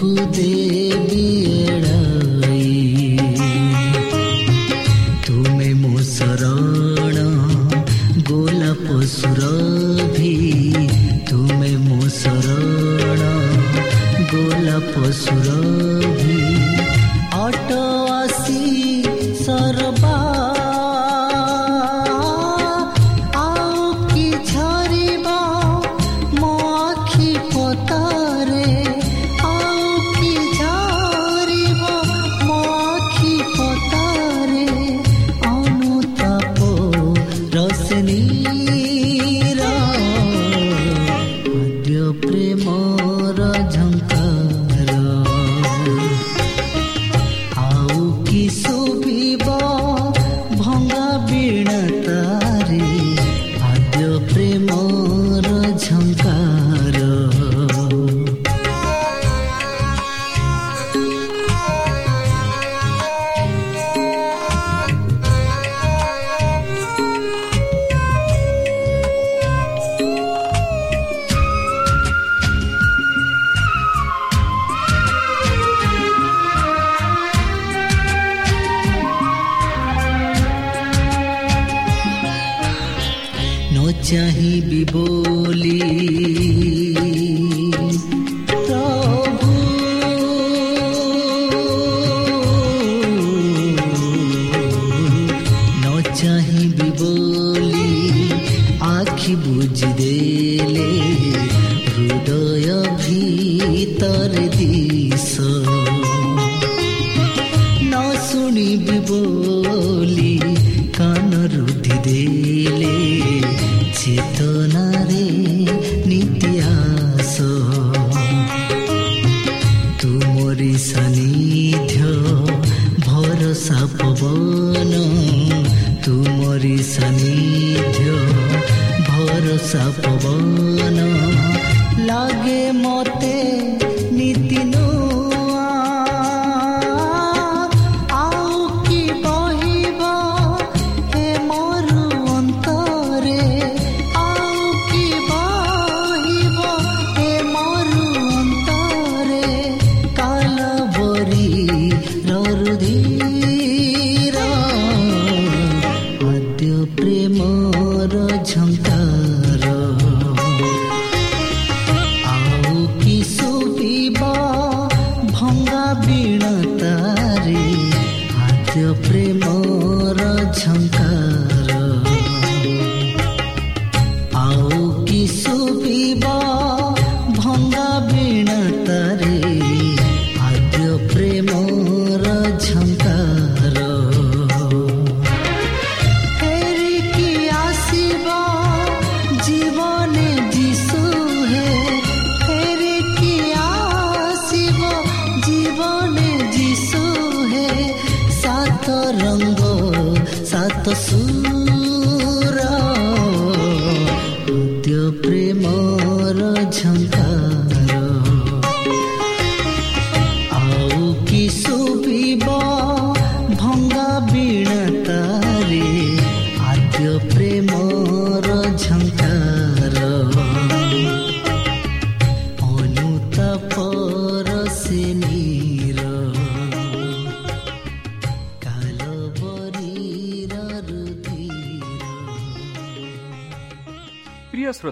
मुझको दे prema ଶୁଣିବି ବୋଲି କାନ ରୁଧି ଦେଲେ ଚେତନାରେ Nitya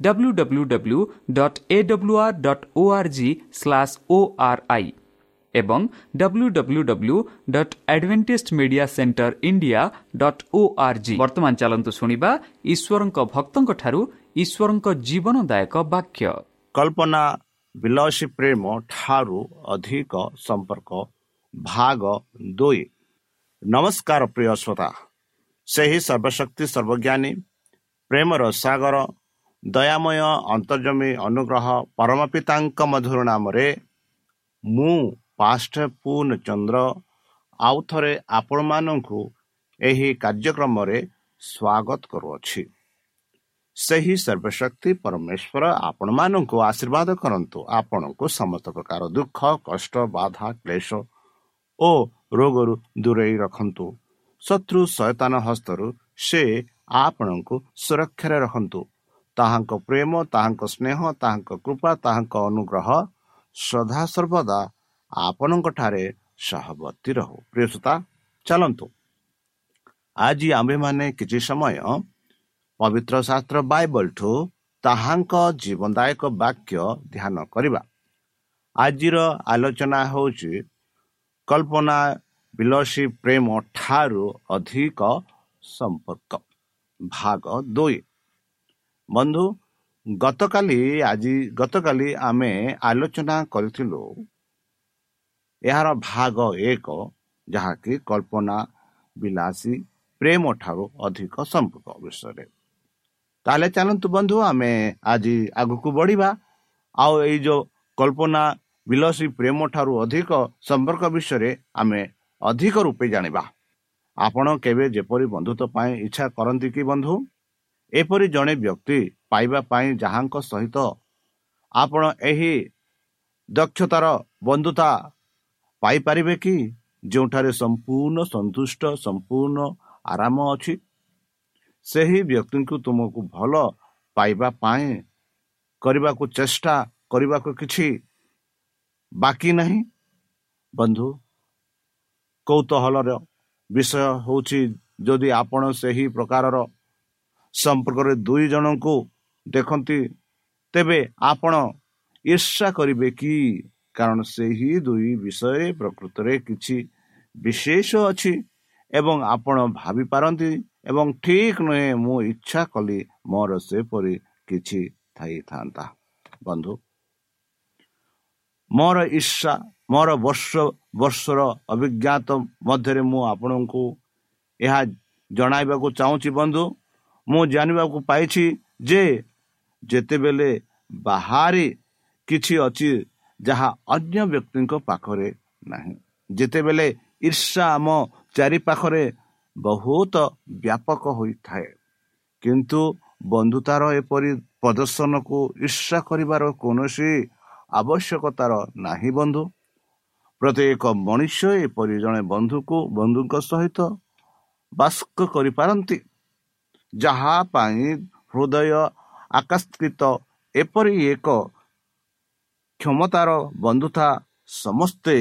W W W dot A W R dot O R G slash O R I ଏବଂ W W W dot Advantage Media Centre India dot O R G ବର୍ତ୍ତମାନ ଚାଲନ୍ତୁ ଶୁଣିବା ଈଶ୍ୱରଙ୍କ ଭକ୍ତଙ୍କଠାରୁ ଈଶ୍ୱରଙ୍କ ଜୀବନଦାୟକ ବାକ୍ୟ କଳ୍ପନା ବିଲସୀ ପ୍ରେମ ଠାରୁ ଅଧିକ ସମ୍ପର୍କ ଭାଗ ଦୁଇ ନମସ୍କାର ପ୍ରିୟ ଶ୍ରୋତା ସେହି ସର୍ବଶକ୍ତି ସର୍ବଜ୍ଞାନୀ ପ୍ରେମର ସାଗର ଦୟାମୟ ଅନ୍ତର୍ଜମୀ ଅନୁଗ୍ରହ ପରମ ପିତାଙ୍କ ମଧୁର ନାମରେ ମୁଁ ପାଷ୍ଟ ପୂର୍ଣ୍ଣ ଚନ୍ଦ୍ର ଆଉ ଥରେ ଆପଣମାନଙ୍କୁ ଏହି କାର୍ଯ୍ୟକ୍ରମରେ ସ୍ୱାଗତ କରୁଅଛି। ସେହି ସର୍ବଶକ୍ତି ପରମେଶ୍ୱର ଆପଣମାନଙ୍କୁ ଆଶୀର୍ବାଦ କରନ୍ତୁ। ଆପଣଙ୍କୁ ସମସ୍ତ ପ୍ରକାର ଦୁଃଖ କଷ୍ଟ ବାଧା କ୍ଲେଶ ଓ ରୋଗରୁ ଦୂରେଇ ରଖନ୍ତୁ। ଶତ୍ରୁ ସୟତାନ ହସ୍ତରୁ ସେ ଆପଣଙ୍କୁ ସୁରକ୍ଷାରେ ରଖନ୍ତୁ। ତାହାଙ୍କ ପ୍ରେମ ତାହାଙ୍କ ସ୍ନେହ ତାହାଙ୍କ କୃପା ତାହାଙ୍କ ଅନୁଗ୍ରହ ସଦା ସର୍ବଦା ଆପଣଙ୍କଠାରେ ସହବର୍ତ୍ତୀ ରହୁ। ପ୍ରିୟସତା ଚାଲନ୍ତୁ। ଆଜି ଆମ୍ଭେମାନେ କିଛି ସମୟ ପବିତ୍ର ଶାସ୍ତ୍ର ବାଇବଲଠୁ ତାହାଙ୍କ ଜୀବନଦାୟକ ବାକ୍ୟ ଧ୍ୟାନ କରିବା। ଆଜିର ଆଲୋଚନା ହେଉଛି କଳ୍ପନା ବିଲସୀ ପ୍ରେମ ଠାରୁ ଅଧିକ ସମ୍ପର୍କ ଭାଗ ଦୁଇ। ବନ୍ଧୁ ଗତକାଲି ଆଜି ଗତକାଲି ଆମେ ଆଲୋଚନା କରିଥିଲୁ। ଏହାର ଭାଗ ଏକ ଯାହାକି କଳ୍ପନା ବିଲାସୀ ପ୍ରେମ ଠାରୁ ଅଧିକ ସମ୍ପର୍କ ବିଷୟରେ। ତାହେଲେ ଚାଲନ୍ତୁ ବନ୍ଧୁ ଆମେ ଆଜି ଆଗକୁ ବଢ଼ିବା। ଆଉ ଏଇ ଯେଉଁ କଳ୍ପନା ବିଲସୀ ପ୍ରେମ ଠାରୁ ଅଧିକ ସମ୍ପର୍କ ବିଷୟରେ ଆମେ ଅଧିକ ରୂପେ ଜାଣିବା। ଆପଣ କେବେ ଯେପରି ବନ୍ଧୁତ୍ୱ ପାଇଁ ଇଚ୍ଛା କରନ୍ତି କି ବନ୍ଧୁ? ଏପରି ଜଣେ ବ୍ୟକ୍ତି ପାଇବା ପାଇଁ ଯାହାଙ୍କ ସହିତ ଆପଣ ଏହି ଦକ୍ଷତାର ବନ୍ଧୁତା ପାଇପାରିବେ କି? ଯେଉଁଠାରେ ସମ୍ପୂର୍ଣ୍ଣ ସନ୍ତୁଷ୍ଟ ସମ୍ପୂର୍ଣ୍ଣ ଆରାମ ଅଛି ସେହି ବ୍ୟକ୍ତିଙ୍କୁ ତୁମକୁ ଭଲ ପାଇବା ପାଇଁ କରିବାକୁ ଚେଷ୍ଟା କରିବାକୁ କିଛି ବାକି ନାହିଁ। ବନ୍ଧୁ କୌତୁହଳର ବିଷୟ ହେଉଛି ଯଦି ଆପଣ ସେହି ପ୍ରକାରର ସମ୍ପର୍କରେ ଦୁଇ ଜଣଙ୍କୁ ଦେଖନ୍ତି ତେବେ ଆପଣ ଈର୍ଷା କରିବେ କି? କାରଣ ସେହି ଦୁଇ ବିଷୟରେ ପ୍ରକୃତରେ କିଛି ବିଶେଷ ଅଛି ଏବଂ ଆପଣ ଭାବିପାରନ୍ତି ଏବଂ ଠିକ୍ ନୁହେଁ ମୁଁ ଇଚ୍ଛା କଲି ମୋର ସେପରି କିଛି ଥାଇଥାନ୍ତା। ବନ୍ଧୁ ମୋର ଇର୍ଷା ମୋର ବର୍ଷ ବର୍ଷର ଅଭିଜ୍ଞତା ମଧ୍ୟରେ ମୁଁ ଆପଣଙ୍କୁ ଏହା ଜଣାଇବାକୁ ଚାହୁଁଛି ବନ୍ଧୁ। ମୁଁ ଜାଣିବାକୁ ପାଇଛି ଯେ ଯେତେବେଳେ ବାହାରେ କିଛି ଅଛି ଯାହା ଅନ୍ୟ ବ୍ୟକ୍ତିଙ୍କ ପାଖରେ ନାହିଁ ଯେତେବେଳେ ଈର୍ଷା ଆମ ଚାରିପାଖରେ ବହୁତ ବ୍ୟାପକ ହୋଇଥାଏ କିନ୍ତୁ ବନ୍ଧୁତାର ଏପରି ପ୍ରଦର୍ଶନକୁ ଇର୍ଷା କରିବାର କୌଣସି ଆବଶ୍ୟକତାର ନାହିଁ ବନ୍ଧୁ। ପ୍ରତ୍ୟେକ ମଣିଷ ଏପରି ଜଣେ ବନ୍ଧୁକୁ ବନ୍ଧୁଙ୍କ ସହିତ ବାସ୍କ କରିପାରନ୍ତି। ଯାହା ପାଇଁ ହୃଦୟ ଆକାଶକୃତ ଏପରି ଏକ କ୍ଷମତାର ବନ୍ଧୁତା ସମସ୍ତେ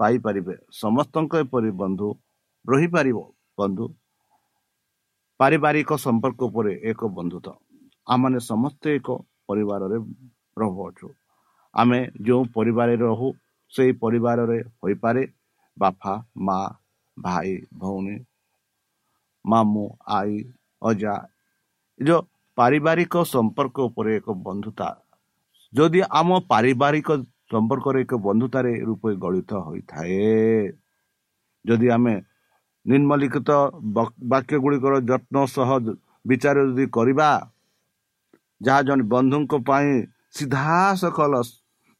ପାଇପାରିବେ। ସମସ୍ତଙ୍କ ଏପରି ବନ୍ଧୁ ରହିପାରିବ ବନ୍ଧୁ। ପାରିବାରିକ ସମ୍ପର୍କ ଉପରେ ଏକ ବନ୍ଧୁତା। ଆମମାନେ ସମସ୍ତେ ଏକ ପରିବାରରେ ରହୁଅଛୁ। ଆମେ ଯେଉଁ ପରିବାରରେ ରହୁ ସେହି ପରିବାରରେ ହୋଇପାରେ ବାପା ମା ଭାଇ ଭଉଣୀ ମାମୁଁ ଆଈ ଅଜା। ଯେଉଁ ପାରିବାରିକ ସମ୍ପର୍କ ଉପରେ ଏକ ବନ୍ଧୁତା ଯଦି ଆମ ପାରିବାରିକ ସମ୍ପର୍କରେ ଏକ ବନ୍ଧୁତାରେ ରୂପେ ଗଳିତ ହୋଇଥାଏ ଯଦି ଆମେ ନିମ୍ନଲିଖିତ ବାକ୍ୟ ଗୁଡ଼ିକର ଯତ୍ନ ସହ ବିଚାର ଯଦି କରିବା ଯାହା ଜଣେ ବନ୍ଧୁଙ୍କ ପାଇଁ ସିଧା ସକଲ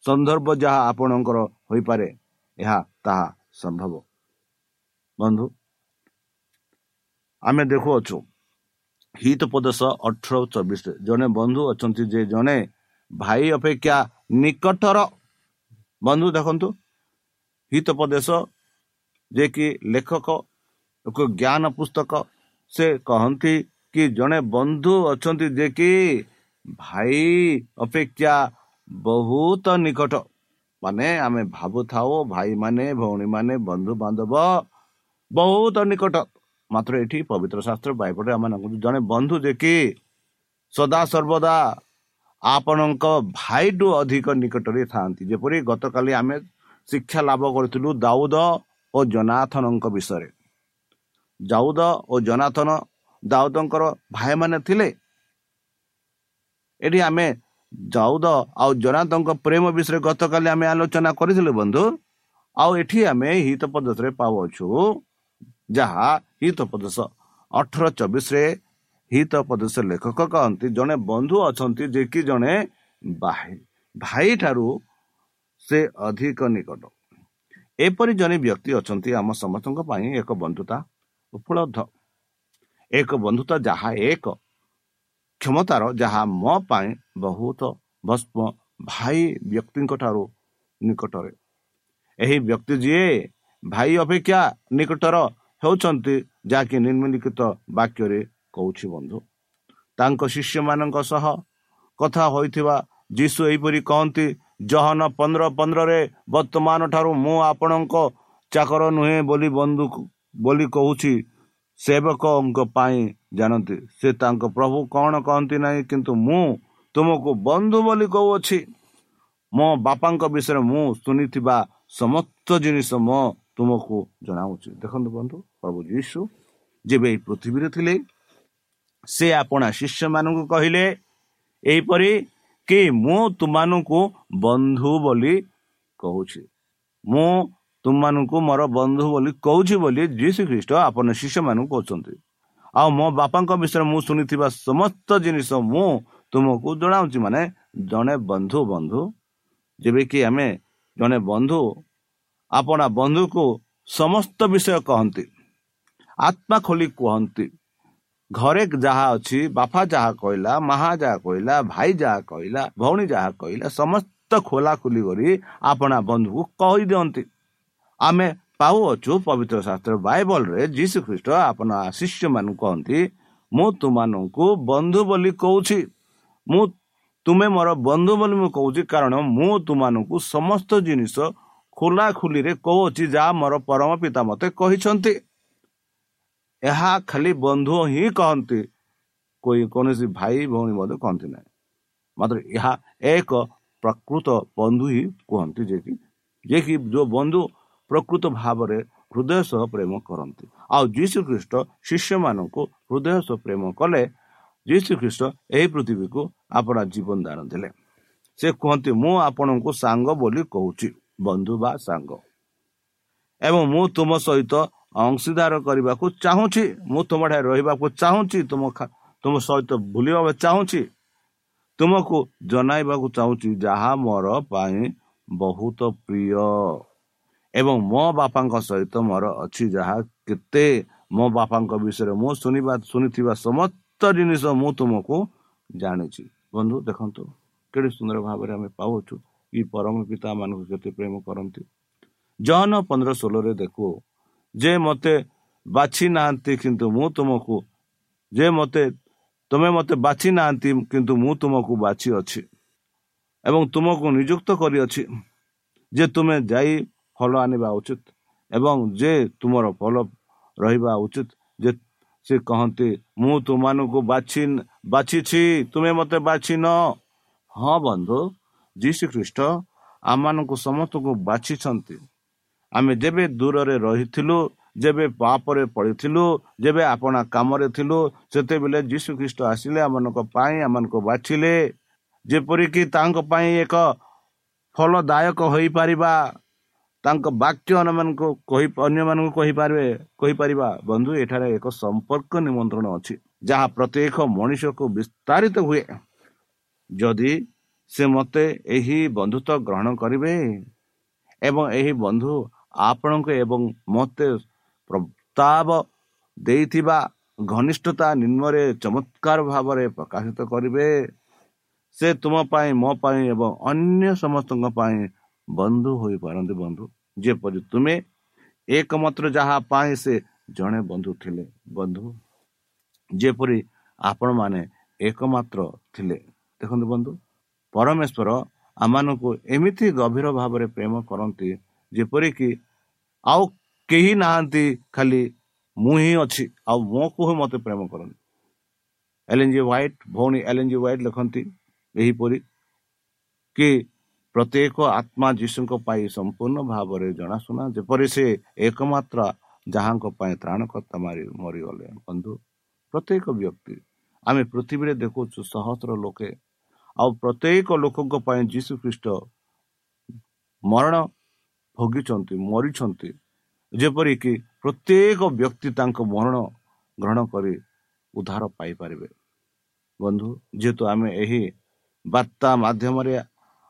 ସନ୍ଦର୍ଭ ଯାହା ଆପଣଙ୍କର ହୋଇପାରେ ଏହା ତାହା ସମ୍ଭବ। ବନ୍ଧୁ ଆମେ ଦେଖୁଅଛୁ ହିତ ପ୍ରଦେଶ ଅଠର ଚବିଶରେ ଜଣେ ବନ୍ଧୁ ଅଛନ୍ତି ଯେ ଜଣେ ଭାଇ ଅପେକ୍ଷା ନିକଟର ବନ୍ଧୁ ଦେଖନ୍ତୁ। ହିତ ପ୍ରଦେଶ ଯେ କି ଲେଖକ ଏକ ଜ୍ଞାନ ପୁସ୍ତକ ସେ କହନ୍ତି କି ଜଣେ ବନ୍ଧୁ ଅଛନ୍ତି ଯେ କି ଭାଇ ଅପେକ୍ଷା ବହୁତ ନିକଟ। ମାନେ ଆମେ ଭାବୁଥାଉ ଭାଇମାନେ ଭଉଣୀମାନେ ବନ୍ଧୁବାନ୍ଧବ ବହୁତ ନିକଟ। ମାତ୍ର ଏଠି ପବିତ୍ର ଶାସ୍ତ୍ର ବାଇବଲରେ ଆମେ ଜଣେ ବନ୍ଧୁ ଯେ କି ସଦା ସର୍ବଦା ଆପଣଙ୍କ ଭାଇଠୁ ଅଧିକ ନିକଟରେ ଥାଆନ୍ତି ଯେପରି ଗତକାଲି ଆମେ ଶିକ୍ଷା ଲାଭ କରିଥିଲୁ ଦାଉଦ ଓ ଜନାଥନଙ୍କ ବିଷୟରେ ଦାଉଦ ଓ ଜନାଥନ ଦାଉଦଙ୍କର ଭାଇମାନେ ଥିଲେ। ଏଠି ଆମେ ଦାଉଦ ଆଉ ଜନାଥଙ୍କ ପ୍ରେମ ବିଷୟରେ ଗତକାଲି ଆମେ ଆଲୋଚନା କରିଥିଲୁ ବନ୍ଧୁ ଆଉ ଏଠି ଆମେ ହିତ ପ୍ରଦେଶରେ ପାଉଅଛୁ ଯାହା ହିତ ପ୍ରଦେଶ ଅଠର ଚବିଶରେ ହିତ ପ୍ରଦେଶ ଲେଖକ କହନ୍ତି ଜଣେ ବନ୍ଧୁ ଅଛନ୍ତି ଯେ କି ଜଣେ ଭାଇ। ଠାରୁ ସେ ଅଧିକ ନିକଟ। ଏପରି ଜଣେ ବ୍ୟକ୍ତି ଅଛନ୍ତି ଆମ ସମସ୍ତଙ୍କ ପାଇଁ ଏକ ବନ୍ଧୁତା ଉପଲବ୍ଧ। ଏକ ବନ୍ଧୁତା ଯାହା ଏକ କ୍ଷମତାର ଯାହା ମୋ ପାଇଁ ବହୁତ ଭସ୍ମ ଭାଇ ବ୍ୟକ୍ତିଙ୍କ ଠାରୁ ନିକଟରେ। ଏହି ବ୍ୟକ୍ତି ଯିଏ ଭାଇ ଅପେକ୍ଷା ନିକଟର ହେଉଛନ୍ତି ଯାହାକି ନିମ୍ନଲିଖିତ ବାକ୍ୟରେ କହୁଛି ବନ୍ଧୁ। ତାଙ୍କ ଶିଷ୍ୟମାନଙ୍କ ସହ କଥା ହୋଇଥିବା ଯୀଶୁ ଏହିପରି କହନ୍ତି ଜହନ ପନ୍ଦର ପନ୍ଦରରେ ବର୍ତ୍ତମାନ ଠାରୁ ମୁଁ ଆପଣଙ୍କ ଚାକର ନୁହେଁ ବୋଲି ବନ୍ଧୁ ବୋଲି କହୁଛି। ସେବକଙ୍କ ପାଇଁ ଜାଣନ୍ତି। ସେ ତାଙ୍କ ପ୍ରଭୁ କ'ଣ କହନ୍ତି ନାହିଁ କିନ୍ତୁ ମୁଁ ତୁମକୁ ବନ୍ଧୁ ବୋଲି କହୁଅଛି। ମୋ ବାପାଙ୍କ ବିଷୟରେ ମୁଁ ଶୁଣିଥିବା ସମସ୍ତ ଜିନିଷ ମୋ ତୁମକୁ ଜଣାଉଛି। ଦେଖନ୍ତୁ ବନ୍ଧୁ ପ୍ରଭୁ ଯୀଶୁ ଯେବେ ଏଇ ପୃଥିବୀରେ ଥିଲେ ସେ ଆପଣା ଶିଷ୍ୟମାନଙ୍କୁ କହିଲେ ଏହିପରି କି ମୁଁ ତୁମମାନଙ୍କୁ ବନ୍ଧୁ ବୋଲି କହୁଛି। ମୁଁ ତୁମମାନଙ୍କୁ ମୋର ବନ୍ଧୁ ବୋଲି କହୁଛି ବୋଲି ଯୀଶୁ ଖ୍ରୀଷ୍ଟ ଆପଣ ଶିଷ୍ୟମାନଙ୍କୁ କହୁଛନ୍ତି। ଆଉ ମୋ ବାପାଙ୍କ ବିଷୟରେ ମୁଁ ଶୁଣିଥିବା ସମସ୍ତ ଜିନିଷ ମୁଁ ତୁମକୁ ଜଣାଉଛି। ମାନେ ଜଣେ ବନ୍ଧୁ ବନ୍ଧୁ ଯେବେକି ଆମେ ଜଣେ ବନ୍ଧୁ ଆପଣା ବନ୍ଧୁକୁ ସମସ୍ତ ବିଷୟ କହନ୍ତି। ଆତ୍ମା ଖୋଲି କୁହନ୍ତି। ଘରେ ଯାହା ଅଛି ବାପା ଯାହା କହିଲା ମାହା ଯାହା କହିଲା ଭାଇ ଯାହା କହିଲା ଭଉଣୀ ଯାହା କହିଲା ସମସ୍ତ ଖୋଲା ଖୋଲି କରି ଆପଣା ବନ୍ଧୁକୁ କହିଦିଅନ୍ତି ଆମେ ପାଉଅଛୁ ପବିତ୍ର ଶାସ୍ତ୍ର ବାଇବଲରେ ଯୀଶୁ ଖ୍ରୀଷ୍ଟ ଆପଣ ଶିଷ୍ୟମାନଙ୍କୁ କହନ୍ତି ମୁଁ ତୁମମାନଙ୍କୁ ବନ୍ଧୁ ବୋଲି କହୁଛି। ମୁଁ ତୁମେ ମୋର ବନ୍ଧୁ ବୋଲି ମୁଁ କହୁଛି କାରଣ ମୁଁ ତୁମମାନଙ୍କୁ ସମସ୍ତ ଜିନିଷ ଖୋଲା ଖୋଲିରେ କହୁଅଛି ଯାହା ମୋର ପରମ ପିତା ମୋତେ କହିଛନ୍ତି। ଏହା ଖାଲି ବନ୍ଧୁ ହିଁ କହନ୍ତି। କୌଣସି ଭାଇ ଭଉଣୀ ମଧ୍ୟ କହନ୍ତି ନାହିଁ। ମାତ୍ର ଏହା ଏକ ପ୍ରକୃତ ବନ୍ଧୁ ହିଁ କୁହନ୍ତି ଯେ କି ଯେ କି ଯେଉଁ ବନ୍ଧୁ ପ୍ରକୃତ ଭାବରେ ହୃଦୟ ସହ ପ୍ରେମ କରନ୍ତି। ଆଉ ଯୀଶୁ ଖ୍ରୀଷ୍ଟ ଶିଷ୍ୟମାନଙ୍କୁ ହୃଦୟ ସହ ପ୍ରେମ କଲେ ଯୀଶୁ ଖ୍ରୀଷ୍ଟ ଏହି ପୃଥିବୀକୁ ଆପଣ ଜୀବନ ଦାନ ଦେଲେ। ସେ କୁହନ୍ତି ମୁଁ ଆପଣଙ୍କୁ ସାଙ୍ଗ ବୋଲି କହୁଛି। ବନ୍ଧୁ ବା ସାଙ୍ଗ। ଏବଂ ମୁଁ ତୁମ ସହିତ ଅଂଶୀଦାର କରିବାକୁ ଚାହୁଁଛି। ମୁଁ ତୁମଠାରେ ରହିବାକୁ ଚାହୁଁଛି। ତୁମ ତୁମ ସହିତ ଭୁଲିବାକୁ ଚାହୁଁଛି। ତୁମକୁ ଜଣାଇବାକୁ ଚାହୁଁଛି ଯାହା ମୋର ପାଇଁ ବହୁତ ପ୍ରିୟ। ଏବଂ ମୋ ବାପାଙ୍କ ସହିତ ମୋର ଅଛି ଯାହା କେତେ। ମୋ ବାପାଙ୍କ ବିଷୟରେ ମୁଁ ଶୁଣିବା ଶୁଣିଥିବା ସମସ୍ତ ଜିନିଷ ମୁଁ ତୁମକୁ ଜାଣିଛି। ବନ୍ଧୁ ଦେଖନ୍ତୁ କେତେ ସୁନ୍ଦର ଭାବରେ ଆମେ ପାଉଛୁ। କି ପରମ ପିତା ମାନଙ୍କୁ କେତେ ପ୍ରେମ କରନ୍ତି ଜନ ପନ୍ଦର ଷୋହଳରେ ଦେଖୁ ଯେ ମୋତେ ବାଛି ନାହାନ୍ତି କିନ୍ତୁ ମୁଁ ତୁମକୁ ଯେ ମୋତେ ତୁମେ ମୋତେ ବାଛି ନାହାନ୍ତି କିନ୍ତୁ ମୁଁ ତୁମକୁ ବାଛି ଅଛି ଏବଂ ତୁମକୁ ନିଯୁକ୍ତ କରିଅଛି ଯେ ତୁମେ ଯାଇ ଫଳ ଆଣିବା ଉଚିତ ଏବଂ ଯେ ତୁମର ଫଳ ରହିବା ଉଚିତ ଯେ ସେ କହନ୍ତି ମୁଁ ତୁମମାନଙ୍କୁ ବାଛି ବାଛିଛି ତୁମେ ମୋତେ ବାଛି ନ ହଁ ବନ୍ଧୁ ଯୀଶୁ ଖ୍ରୀଷ୍ଟ ଆମମାନଙ୍କୁ ସମସ୍ତଙ୍କୁ ବାଛିଛନ୍ତି। ଆମେ ଯେବେ ଦୂରରେ ରହିଥିଲୁ ଯେବେ ପାପରେ ପଡ଼ିଥିଲୁ ଯେବେ ଆପଣ କାମରେ ଥିଲୁ ସେତେବେଳେ ଯୀଶୁ ଖ୍ରୀଷ୍ଟ ଆସିଲେ ଆମମାନଙ୍କ ପାଇଁ ଆମମାନଙ୍କୁ ବାଛିଲେ। ଯେପରିକି ତାଙ୍କ ପାଇଁ ଏକ ଫଳଦାୟକ ହୋଇପାରିବା ତାଙ୍କ ବାକ୍ୟ ଅନ୍ୟମାନଙ୍କୁ କହି ଅନ୍ୟମାନଙ୍କୁ କହିପାରିବେ କହିପାରିବା ବନ୍ଧୁ ଏଠାରେ ଏକ ସମ୍ପର୍କ ନିମନ୍ତ୍ରଣ ଅଛି ଯାହା ପ୍ରତ୍ୟେକ ମଣିଷକୁ ବିସ୍ତାରିତ ହୁଏ। ଯଦି ସେ ମୋତେ ଏହି ବନ୍ଧୁତ୍ୱ ଗ୍ରହଣ କରିବେ ଏବଂ ଏହି ବନ୍ଧୁ ଆପଣଙ୍କ ଏବଂ ମୋତେ ପ୍ରସ୍ତାବ ଦେଇଥିବା ଘନିଷ୍ଠତା ନିମ୍ନରେ ଚମତ୍କାର ଭାବରେ ପ୍ରକାଶିତ କରିବେ। ସେ ତୁମ ପାଇଁ ମୋ ପାଇଁ ଏବଂ ଅନ୍ୟ ସମସ୍ତଙ୍କ ପାଇଁ ବନ୍ଧୁ ହୋଇପାରନ୍ତି ବନ୍ଧୁ। ଯେପରି ତୁମେ ଏକମାତ୍ର ଯାହା ପାଇଁ ସେ ଜଣେ ବନ୍ଧୁ ଥିଲେ ବନ୍ଧୁ। ଯେପରି ଆପଣମାନେ ଏକମାତ୍ର ଥିଲେ। ଦେଖନ୍ତୁ ବନ୍ଧୁ। ପରମେଶ୍ୱର ଆମମାନଙ୍କୁ ଏମିତି ଗଭୀର ଭାବରେ ପ୍ରେମ କରନ୍ତି ଯେପରିକି ଆଉ କେହି ନାହାନ୍ତି ଖାଲି ମୁଁ ହିଁ ଅଛି ଆଉ ମୋ କୁହ ମୋତେ ପ୍ରେମ କରନ୍ତି। ଏଲ୍ ଜି ହ୍ୱାଇଟ୍ ଭଉଣୀ ଏଲ୍ ଜି ହ୍ୱାଇଟ୍ ଲେଖନ୍ତି ଏହିପରି କି ପ୍ରତ୍ୟେକ ଆତ୍ମା ଯୀଶୁଙ୍କ ପାଇଁ ସମ୍ପୂର୍ଣ୍ଣ ଭାବରେ ଜଣାଶୁଣା ଯେପରି ସେ ଏକମାତ୍ର ଯାହାଙ୍କ ପାଇଁ ତ୍ରାଣକର୍ତ୍ତା ମାରି ମରିଗଲେ। ବନ୍ଧୁ ପ୍ରତ୍ୟେକ ବ୍ୟକ୍ତି ଆମେ ପୃଥିବୀରେ ଦେଖୁଛୁ ସହସ୍ର ଲୋକେ ଆଉ ପ୍ରତ୍ୟେକ ଲୋକଙ୍କ ପାଇଁ ଯୀଶୁ ଖ୍ରୀଷ୍ଟ ମରଣ ଭୋଗିଛନ୍ତି ମରିଛନ୍ତି। ଯେପରିକି ପ୍ରତ୍ୟେକ ବ୍ୟକ୍ତି ତାଙ୍କ ମରଣ ଗ୍ରହଣ କରି ଉଦ୍ଧାର ପାଇପାରିବେ। ବନ୍ଧୁ ଯେହେତୁ ଆମେ ଏହି ବାର୍ତ୍ତା ମାଧ୍ୟମରେ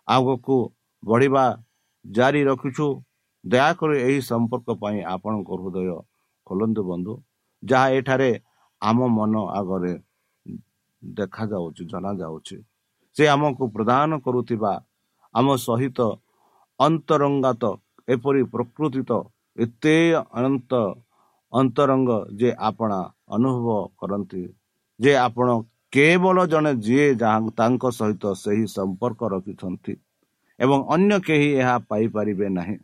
ଆଗକୁ ବଢ଼ିବା ଜାରି ରଖୁଛୁ ଦୟାକରି ଏହି ସମ୍ପର୍କ ପାଇଁ ଆପଣଙ୍କ ହୃଦୟ ଖୋଲନ୍ତୁ ବନ୍ଧୁ ଯାହା ଏଠାରେ ଆମ ମନ ଆଗରେ ଦେଖାଯାଉଛି ଜଣାଯାଉଛି। ସେ ଆମକୁ ପ୍ରଦାନ କରୁଥିବା ଆମ ସହିତ ଅନ୍ତରଙ୍ଗାତ ଏପରି ପ୍ରକୃତିତ ଏତେ ଅନନ୍ତ ଅନ୍ତରଙ୍ଗ ଯେ ଆପଣ ଅନୁଭବ କରନ୍ତି ଯେ ଆପଣ କେବଳ ଜଣେ ଯିଏ ଯାହା ତାଙ୍କ ସହିତ ସେହି ସମ୍ପର୍କ ରଖିଛନ୍ତି ଏବଂ ଅନ୍ୟ କେହି ଏହା ପାଇପାରିବେ ନାହିଁ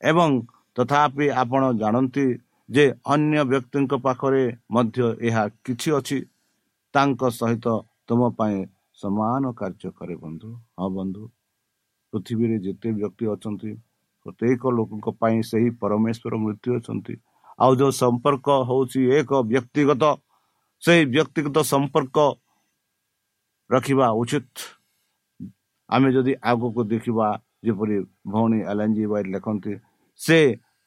ଏବଂ ତଥାପି ଆପଣ ଜାଣନ୍ତି ଯେ ଅନ୍ୟ ବ୍ୟକ୍ତିଙ୍କ ପାଖରେ ମଧ୍ୟ ଏହା କିଛି ଅଛି। ତାଙ୍କ ସହିତ ତୁମ ପାଇଁ ସମାନ କାର୍ଯ୍ୟ କରେ ବନ୍ଧୁ ହଁ ବନ୍ଧୁ। ପୃଥିବୀରେ ଯେତେ ବ୍ୟକ୍ତି ଅଛନ୍ତି ପ୍ରତ୍ୟେକ ଲୋକଙ୍କ ପାଇଁ ସେହି ପରମେଶ୍ୱର ମୃତ୍ୟୁ ଅଛନ୍ତି। ଆଉ ଯେଉଁ ସମ୍ପର୍କ ହେଉଛି ଏକ ବ୍ୟକ୍ତିଗତ ସେହି ବ୍ୟକ୍ତିଗତ ସମ୍ପର୍କ ରଖିବା ଉଚିତ। ଆମେ ଯଦି ଆଗକୁ ଦେଖିବା ଯେପରି ଭଉଣୀ ଆଲେଞ୍ଜି ୱାଇଟ୍ ଲେଖନ୍ତି ସେ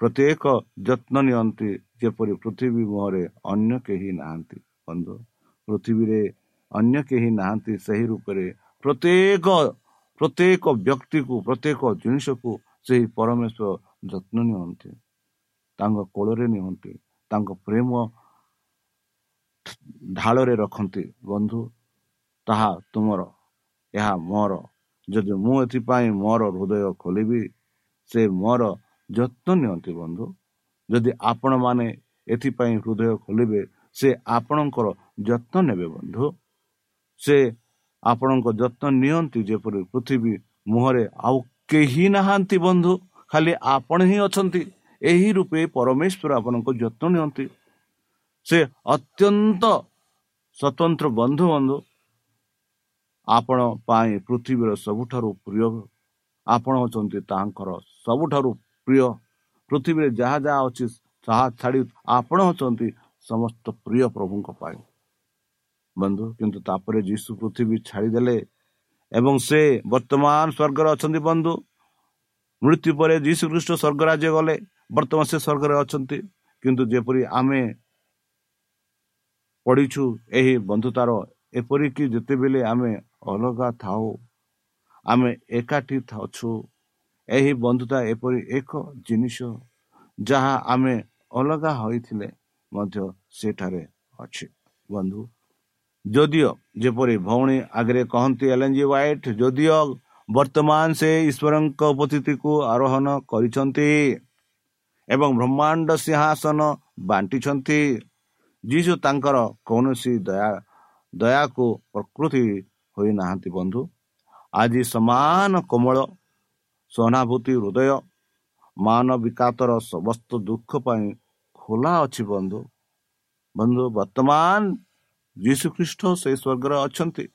ପ୍ରତ୍ୟେକ ଯତ୍ନ ନିଅନ୍ତି ଯେପରି ପୃଥିବୀ ମୁହଁରେ ଅନ୍ୟ କେହି ନାହାନ୍ତି। ବନ୍ଧୁ ପୃଥିବୀରେ ଅନ୍ୟ କେହି ନାହାନ୍ତି ସେହି ରୂପରେ ପ୍ରତ୍ୟେକ ପ୍ରତ୍ୟେକ ବ୍ୟକ୍ତିକୁ ପ୍ରତ୍ୟେକ ଜିନିଷକୁ ସେହି ପରମେଶ୍ୱର ଯତ୍ନ ନିଅନ୍ତି ତାଙ୍କ କୋଳରେ ନିଅନ୍ତି ତାଙ୍କ ପ୍ରେମ ଢାଳରେ ରଖନ୍ତି ବନ୍ଧୁ ତାହା ତୁମର ଏହା ମୋର ଯଦି ମୁଁ ଏଥିପାଇଁ ମୋର ହୃଦୟ ଖୋଲିବି ସେ ମୋର ଯତ୍ନ ନିଅନ୍ତି ବନ୍ଧୁ ଯଦି ଆପଣମାନେ ଏଥିପାଇଁ ହୃଦୟ ଖୋଲିବେ ସେ ଆପଣଙ୍କର ଯତ୍ନ ନେବେ ବନ୍ଧୁ ସେ ଆପଣଙ୍କ ଯତ୍ନ ନିଅନ୍ତି ଯେପରି ପୃଥିବୀ ମୁହଁରେ ଆଉ କେହି ନାହାନ୍ତି ବନ୍ଧୁ ଖାଲି ଆପଣ ହିଁ ଅଛନ୍ତି। ଏହି ରୂପେ ପରମେଶ୍ୱର ଆପଣଙ୍କ ଯତ୍ନ ନିଅନ୍ତି। ସେ ଅତ୍ୟନ୍ତ ସ୍ୱତନ୍ତ୍ର ବନ୍ଧୁ ବନ୍ଧୁ ଆପଣ ପାଇଁ ପୃଥିବୀର ସବୁଠାରୁ ପ୍ରିୟ ଆପଣ ଅଛନ୍ତି ତାହାଙ୍କର ସବୁଠାରୁ ପ୍ରିୟ। ପୃଥିବୀରେ ଯାହା ଯାହା ଅଛି ତାହା ଛାଡ଼ି ଆପଣ ଅଛନ୍ତି ସମସ୍ତ ପ୍ରିୟ ପ୍ରଭୁଙ୍କ ପାଇଁ। ବନ୍ଧୁ କିନ୍ତୁ ତାପରେ ଯୀଶୁ ପୃଥିବୀ ଛାଡ଼ିଦେଲେ ଏବଂ ସେ ବର୍ତ୍ତମାନ ସ୍ୱର୍ଗରେ ଅଛନ୍ତି ବନ୍ଧୁ। ମୃତ୍ୟୁ ପରେ ଯୀଶୁ ଖ୍ରୀଷ୍ଟ ସ୍ୱର୍ଗ ରାଜ୍ୟ ଗଲେ ବର୍ତ୍ତମାନ ସେ ସ୍ୱର୍ଗରେ ଅଛନ୍ତି। କିନ୍ତୁ ଯେପରି ଆମେ ପଢ଼ିଛୁ ଏହି ବନ୍ଧୁତାର ଏପରିକି ଯେତେବେଳେ ଆମେ ଅଲଗା ଥାଉ ଆମେ ଏକାଠି ଅଛୁ ଏହି ବନ୍ଧୁତା ଏପରି ଏକ ଜିନିଷ ଯାହା ଆମେ ଅଲଗା ହୋଇଥିଲେ ମଧ୍ୟ ସେଠାରେ ଅଛି। ବନ୍ଧୁ ଯଦିଓ ଯେପରି ଭଉଣୀ ଆଗରେ କହନ୍ତି ଏଲ୍ ଏନ୍ ଜି ୱାଇଟ୍ ଯଦିଓ ବର୍ତ୍ତମାନ ସେ ଈଶ୍ୱରଙ୍କ ଉପସ୍ଥିତିକୁ ଆରୋହଣ କରିଛନ୍ତି ଏବଂ ବ୍ରହ୍ମାଣ୍ଡ ସିଂହାସନ ବାଣ୍ଟିଛନ୍ତି ଯିଶୁ ତାଙ୍କର କୌଣସି ଦୟା ଦୟାକୁ ପ୍ରକୃତି ହୋଇନାହାନ୍ତି ବନ୍ଧୁ। ଆଜି ସମାନ କୋମଳ ସହାନୁଭୂତି ହୃଦୟ ମାନବିକାତର ସମସ୍ତ ଦୁଃଖ ପାଇଁ ଖୋଲା ଅଛି ବନ୍ଧୁ। ବନ୍ଧୁ ବର୍ତ୍ତମାନ ଯୀଶୁ ଖ୍ରୀଷ୍ଟ ସେଇ ସ୍ୱର୍ଗରେ ଅଛନ୍ତି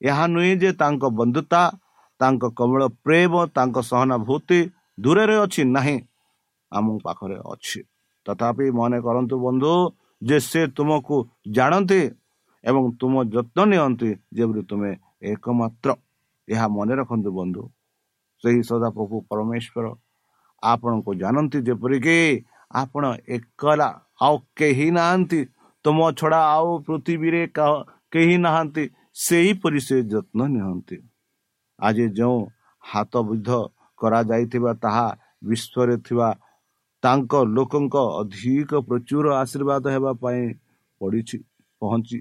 ଏହା ନୁହେଁ ଯେ ତାଙ୍କ ବନ୍ଧୁତା ତାଙ୍କ କମଳ ପ୍ରେମ ତାଙ୍କ ସହାନୁଭୂତି ଦୂରରେ ଅଛି ନାହିଁ ଆମ ପାଖରେ ଅଛି ତଥାପି ମନେ କରନ୍ତୁ ବନ୍ଧୁ ଯେ ସେ ତୁମକୁ ଜାଣନ୍ତି ଏବଂ ତୁମ ଯତ୍ନ ନିଅନ୍ତି ଯେପରି ତୁମେ ଏକମାତ୍ର ଏହା ମନେ ରଖନ୍ତୁ ବନ୍ଧୁ ସେହି ସଦାପ୍ରଭୁ ପରମେଶ୍ୱର ଆପଣଙ୍କୁ ଜାଣନ୍ତି ଯେପରିକି ଆପଣ ଏକଲା ଆଉ କେହି ନାହାନ୍ତି ତୁମ ଛଡ଼ା ଆଉ ପୃଥିବୀରେ କେହି ନାହାନ୍ତି ସେହିପରି ସେ ଯତ୍ନ ନିଅନ୍ତି ଆଜି ଯେଉଁ ହାତ ବିଧ କରାଯାଇଥିବା ତାହା ବିଶ୍ୱରେ ଥିବା ତାଙ୍କ ଲୋକଙ୍କ ଅଧିକ ପ୍ରଚୁର ଆଶୀର୍ବାଦ ହେବା ପାଇଁ ପଡ଼ିଛି ପହଞ୍ଚି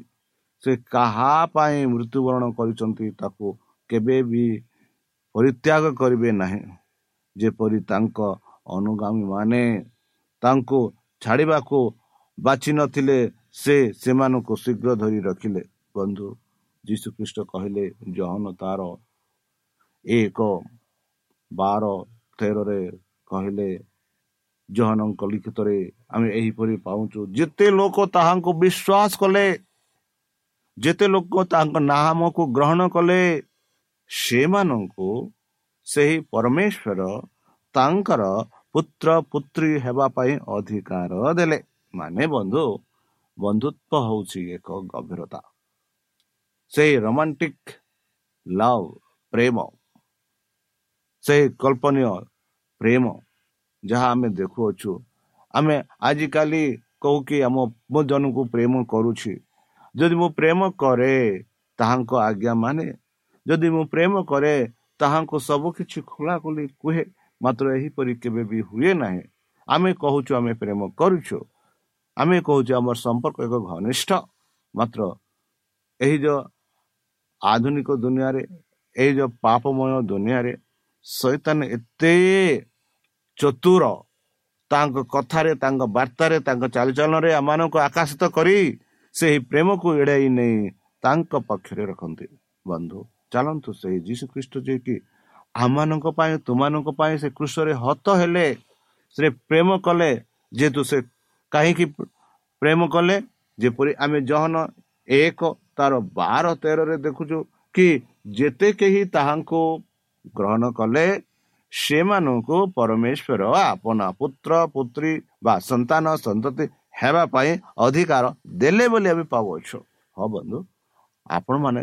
ସେ କାହା ପାଇଁ ମୃତ୍ୟୁବରଣ କରିଛନ୍ତି ତାକୁ କେବେ ବି ପରିତ୍ୟାଗ କରିବେ ନାହିଁ ଯେପରି ତାଙ୍କ ଅନୁଗାମୀ ମାନେ ତାଙ୍କୁ ଛାଡ଼ିବାକୁ ବାଛି ନଥିଲେ ସେ ସେମାନଙ୍କୁ ଶୀଘ୍ର ଧରି ରଖିଲେ ବନ୍ଧୁ ଯୀଶୁଖ୍ରୀଷ୍ଟ କହିଲେ ଜହନ ତାର ଏକ ବାର ତେରରେ କହିଲେ ଜହନଙ୍କ ଲିଖିତରେ ଆମେ ଏହିପରି ପାଉଛୁ ଯେତେ ଲୋକ ତାହାଙ୍କୁ ବିଶ୍ୱାସ କଲେ ଯେତେ ଲୋକ ତାଙ୍କ ନାମକୁ ଗ୍ରହଣ କଲେ ସେମାନଙ୍କୁ ସେହି ପରମେଶ୍ୱର ତାଙ୍କର ପୁତ୍ର ପୁତ୍ରୀ ହେବା ପାଇଁ ଅଧିକାର ଦେଲେ। ମାନେ ବନ୍ଧୁ ବନ୍ଧୁତ୍ୱ ହେଉଛି ଏକ ଗଭୀରତା। ସେହି ରୋମାଣ୍ଟିକ ଲଭ୍ ପ୍ରେମ ସେହି କଳ୍ପନୀୟ ପ୍ରେମ ଯାହା ଆମେ ଦେଖୁଅଛୁ ଆମେ ଆଜିକାଲି କହୁକି ଆମ ମୁଁ ଜଣଙ୍କୁ ପ୍ରେମ କରୁଛି। ଯଦି ମୁଁ ପ୍ରେମ କରେ ତାହାଙ୍କ ଆଜ୍ଞା ମାନେ ଯଦି ମୁଁ ପ୍ରେମ କରେ ତାହାଙ୍କୁ ସବୁ କିଛି ଖୋଲା ଖୋଲି କୁହେ ମାତ୍ର ଏହିପରି କେବେ ବି ହୁଏ ନାହିଁ। ଆମେ କହୁଛୁ ଆମେ ପ୍ରେମ କରୁଛୁ। ଆମେ କହୁଛୁ ଆମର ସମ୍ପର୍କ ଏକ ଘନିଷ୍ଠ ମାତ୍ର। ଏହି ଯେଉଁ ଆଧୁନିକ ଦୁନିଆରେ ଏହି ଯେଉଁ ପାପମୟ ଦୁନିଆରେ ସୈତାନ ଏତେ ଚତୁର ତାଙ୍କ କଥାରେ ତାଙ୍କ ବାର୍ତ୍ତାରେ ତାଙ୍କ ଚାଲିଚଳନରେ ଆମମାନଙ୍କୁ ଆକାଶିତ କରି ସେହି ପ୍ରେମକୁ ଏଡ଼ାଇ ନେଇ ତାଙ୍କ ପକ୍ଷରେ ରଖନ୍ତି। ବନ୍ଧୁ ଚାଲନ୍ତୁ ସେହି ଯୀଶୁ ଖ୍ରୀଷ୍ଟ ଯିଏକି ଆମମାନଙ୍କ ପାଇଁ ତୁମାନଙ୍କ ପାଇଁ ସେ କୃଷରେ ହତ ହେଲେ ସେ ପ୍ରେମ କଲେ ଯେହେତୁ ସେ କାହିଁକି ପ୍ରେମ କଲେ? ଯେପରି ଆମେ ଜହନ ଏକ ତାର ବାର ତେରରେ ଦେଖୁଛୁ କି ଯେତେ କେହି ତାହାଙ୍କୁ ଗ୍ରହଣ କଲେ ସେମାନଙ୍କୁ ପରମେଶ୍ୱର ଆପଣା ପୁତ୍ର ପୁତ୍ରୀ ବା ସନ୍ତାନ ସନ୍ତତି ହେବା ପାଇଁ ଅଧିକାର ଦେଲେ ବୋଲି ଆମେ ପାଉଅଛୁ। ହଁ ବନ୍ଧୁ ଆପଣମାନେ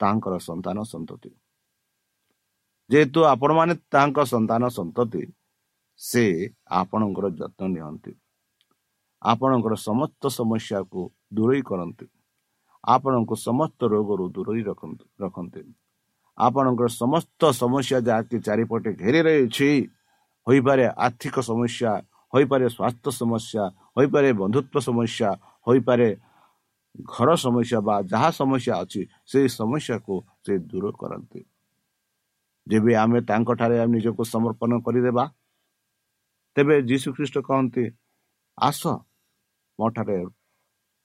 ତାଙ୍କର ସନ୍ତାନ ସନ୍ତତି। ଯେହେତୁ ଆପଣମାନେ ତାଙ୍କ ସନ୍ତାନ ସନ୍ତତି ସେ ଆପଣଙ୍କର ଯତ୍ନ ନିଅନ୍ତି। ଆପଣଙ୍କର ସମସ୍ତ ସମସ୍ୟାକୁ ଦୂରେଇ କରନ୍ତି। ଆପଣଙ୍କୁ ସମସ୍ତ ରୋଗରୁ ଦୂରେଇ ରଖନ୍ତୁ ରଖନ୍ତି। ଆପଣଙ୍କର ସମସ୍ତ ସମସ୍ୟା ଯାହାକି ଚାରିପଟେ ଘେରି ରହିଛି ହୋଇପାରେ ଆର୍ଥିକ ସମସ୍ୟା ହୋଇପାରେ ସ୍ୱାସ୍ଥ୍ୟ ସମସ୍ୟା ହୋଇପାରେ ବନ୍ଧୁତ୍ୱ ସମସ୍ୟା ହୋଇପାରେ ଘର ସମସ୍ୟା ବା ଯାହା ସମସ୍ୟା ଅଛି ସେଇ ସମସ୍ୟାକୁ ସେ ଦୂର କରନ୍ତି। ଯେବେ ଆମେ ତାଙ୍କଠାରେ ନିଜକୁ ସମର୍ପଣ କରିଦେବା ତେବେ ଯୀଶୁଖ୍ରୀଷ୍ଟ କହନ୍ତି ଆସ। ମୋ ଠାରେ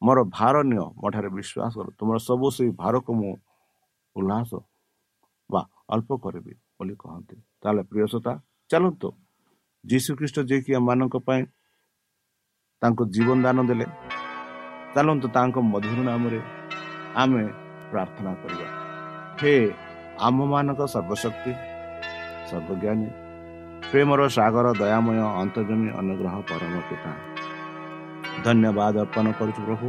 ମୋର ଭାର ନିଅ ମୋ ଠାରେ ବିଶ୍ୱାସ କର। ତୁମର ସବୁ ସେଇ ଭାରକୁ ମୁଁ ଉଲ୍ଲାସ ବା ଅଳ୍ପ କରିବି ବୋଲି କହନ୍ତି। ତାହେଲେ ପ୍ରିୟସତା ଚାଲନ୍ତୁ। ଯୀଶୁଖ୍ରୀଷ୍ଟ ଯିଏକି ଆମମାନଙ୍କ ପାଇଁ ତାଙ୍କୁ ଜୀବନ ଦାନ ଦେଲେ ଚାଲନ୍ତୁ ତାଙ୍କ ମଧୁର ନାମରେ ଆମେ ପ୍ରାର୍ଥନା କରିବା। ହେ ଆମମାନଙ୍କ ସର୍ବଶକ୍ତି ସର୍ବଜ୍ଞାନୀ ପ୍ରେମର ସାଗର ଦୟାମୟ ଅନ୍ତର୍ଜମୀ ଅନୁଗ୍ରହ ପରମ ପିତା। ଧନ୍ୟବାଦ ଅର୍ପଣ କରୁଛୁ ପ୍ରଭୁ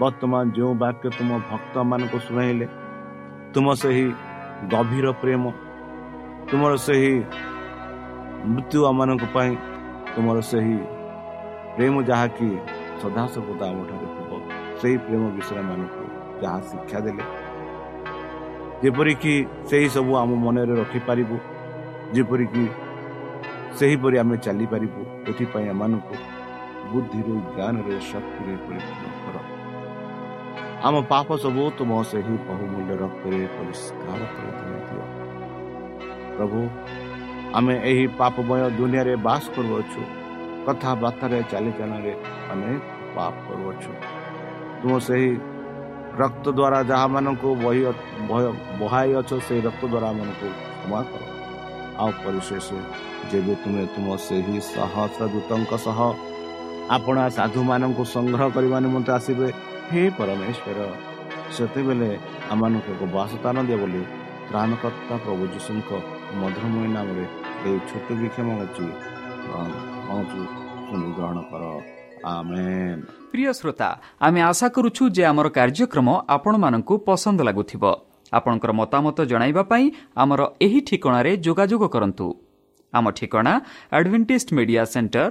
ବର୍ତ୍ତମାନ ଯେଉଁ ବାକ୍ୟ ତୁମ ଭକ୍ତମାନଙ୍କୁ ଶୁଣାଇଲେ ତୁମ ସେହି ଗଭୀର ପ୍ରେମ ତୁମର ସେହି ମୃତ୍ୟୁ ଆମମାନଙ୍କ ପାଇଁ ତୁମର ସେହି ପ୍ରେମ ଯାହାକି ସଦାସର୍ବଦା ଆମଠାରେ ଥିବ ସେହି ପ୍ରେମ ବିଷୟ ମାନଙ୍କୁ ଯାହା ଶିକ୍ଷା ଦେଲେ। ଯେପରିକି ସେହି ସବୁ ଆମ ମନରେ ରଖିପାରିବୁ ଯେପରିକି ସେହିପରି ଆମେ ଚାଲିପାରିବୁ ଏଥିପାଇଁ ଏମାନଙ୍କୁ ବୁଦ୍ଧିରେ ଜ୍ଞାନରେ ଶକ୍ତିରେ ପରିପୂର୍ଣ୍ଣ କର ଆମ ପାପ ସବୁ ତୁମ ସେହି ବହୁମୂଲ୍ୟ ରକ୍ତରେ ପରିଷ୍କାର କରିଦିଅ ପ୍ରଭୁ ଆମେ ଏହି ପାପମୟ ଦୁନିଆରେ ବାସ କରୁଅଛୁ କଥାବାର୍ତ୍ତାରେ ଚାଲିଚାଲରେ ଅନେକ ପାପ କରୁଅଛୁ ତୁମ ସେହି ରକ୍ତ ଦ୍ୱାରା ଯାହାମାନଙ୍କୁ ବହି ବହାଇ ଅଛ ସେହି ରକ୍ତ ଦ୍ୱାରା ଆମମାନଙ୍କୁ କ୍ଷମା କର ଆଉ ପରିଶେଷ ଯେବେ ତୁମେ ତୁମ ସେହି ସହସ୍ର ସହ ଆପଣ ସାଧୁମାନଙ୍କୁ ସଂଗ୍ରହ କରିବା ନିମନ୍ତେ ଆସିବେ। ହେ ପରମେଶ୍ୱର ସେତେବେଳେ ଆମମାନଙ୍କୁ ଏକ ବାସସ୍ଥାନ ଦିଅ ବୋଲି ତ୍ରାଣକର୍ତ୍ତା ପ୍ରଭୁ ଯୀଶୁଙ୍କ ମଧୁରମୟ ନାମରେ ଏହି ଛୋଟ ବିକ୍ଷମ ଅଛି ଗ୍ରହଣ କର। ପ୍ରିୟ ଶ୍ରୋତା ଆମେ ଆଶା କରୁଛୁ ଯେ ଆମର କାର୍ଯ୍ୟକ୍ରମ ଆପଣମାନଙ୍କୁ ପସନ୍ଦ ଲାଗୁଥିବ। ଆପଣଙ୍କର ମତାମତ ଜଣାଇବା ପାଇଁ ଆମର ଏହି ଠିକଣାରେ ଯୋଗାଯୋଗ କରନ୍ତୁ। ଆମ ଠିକଣା Adventist Media Centre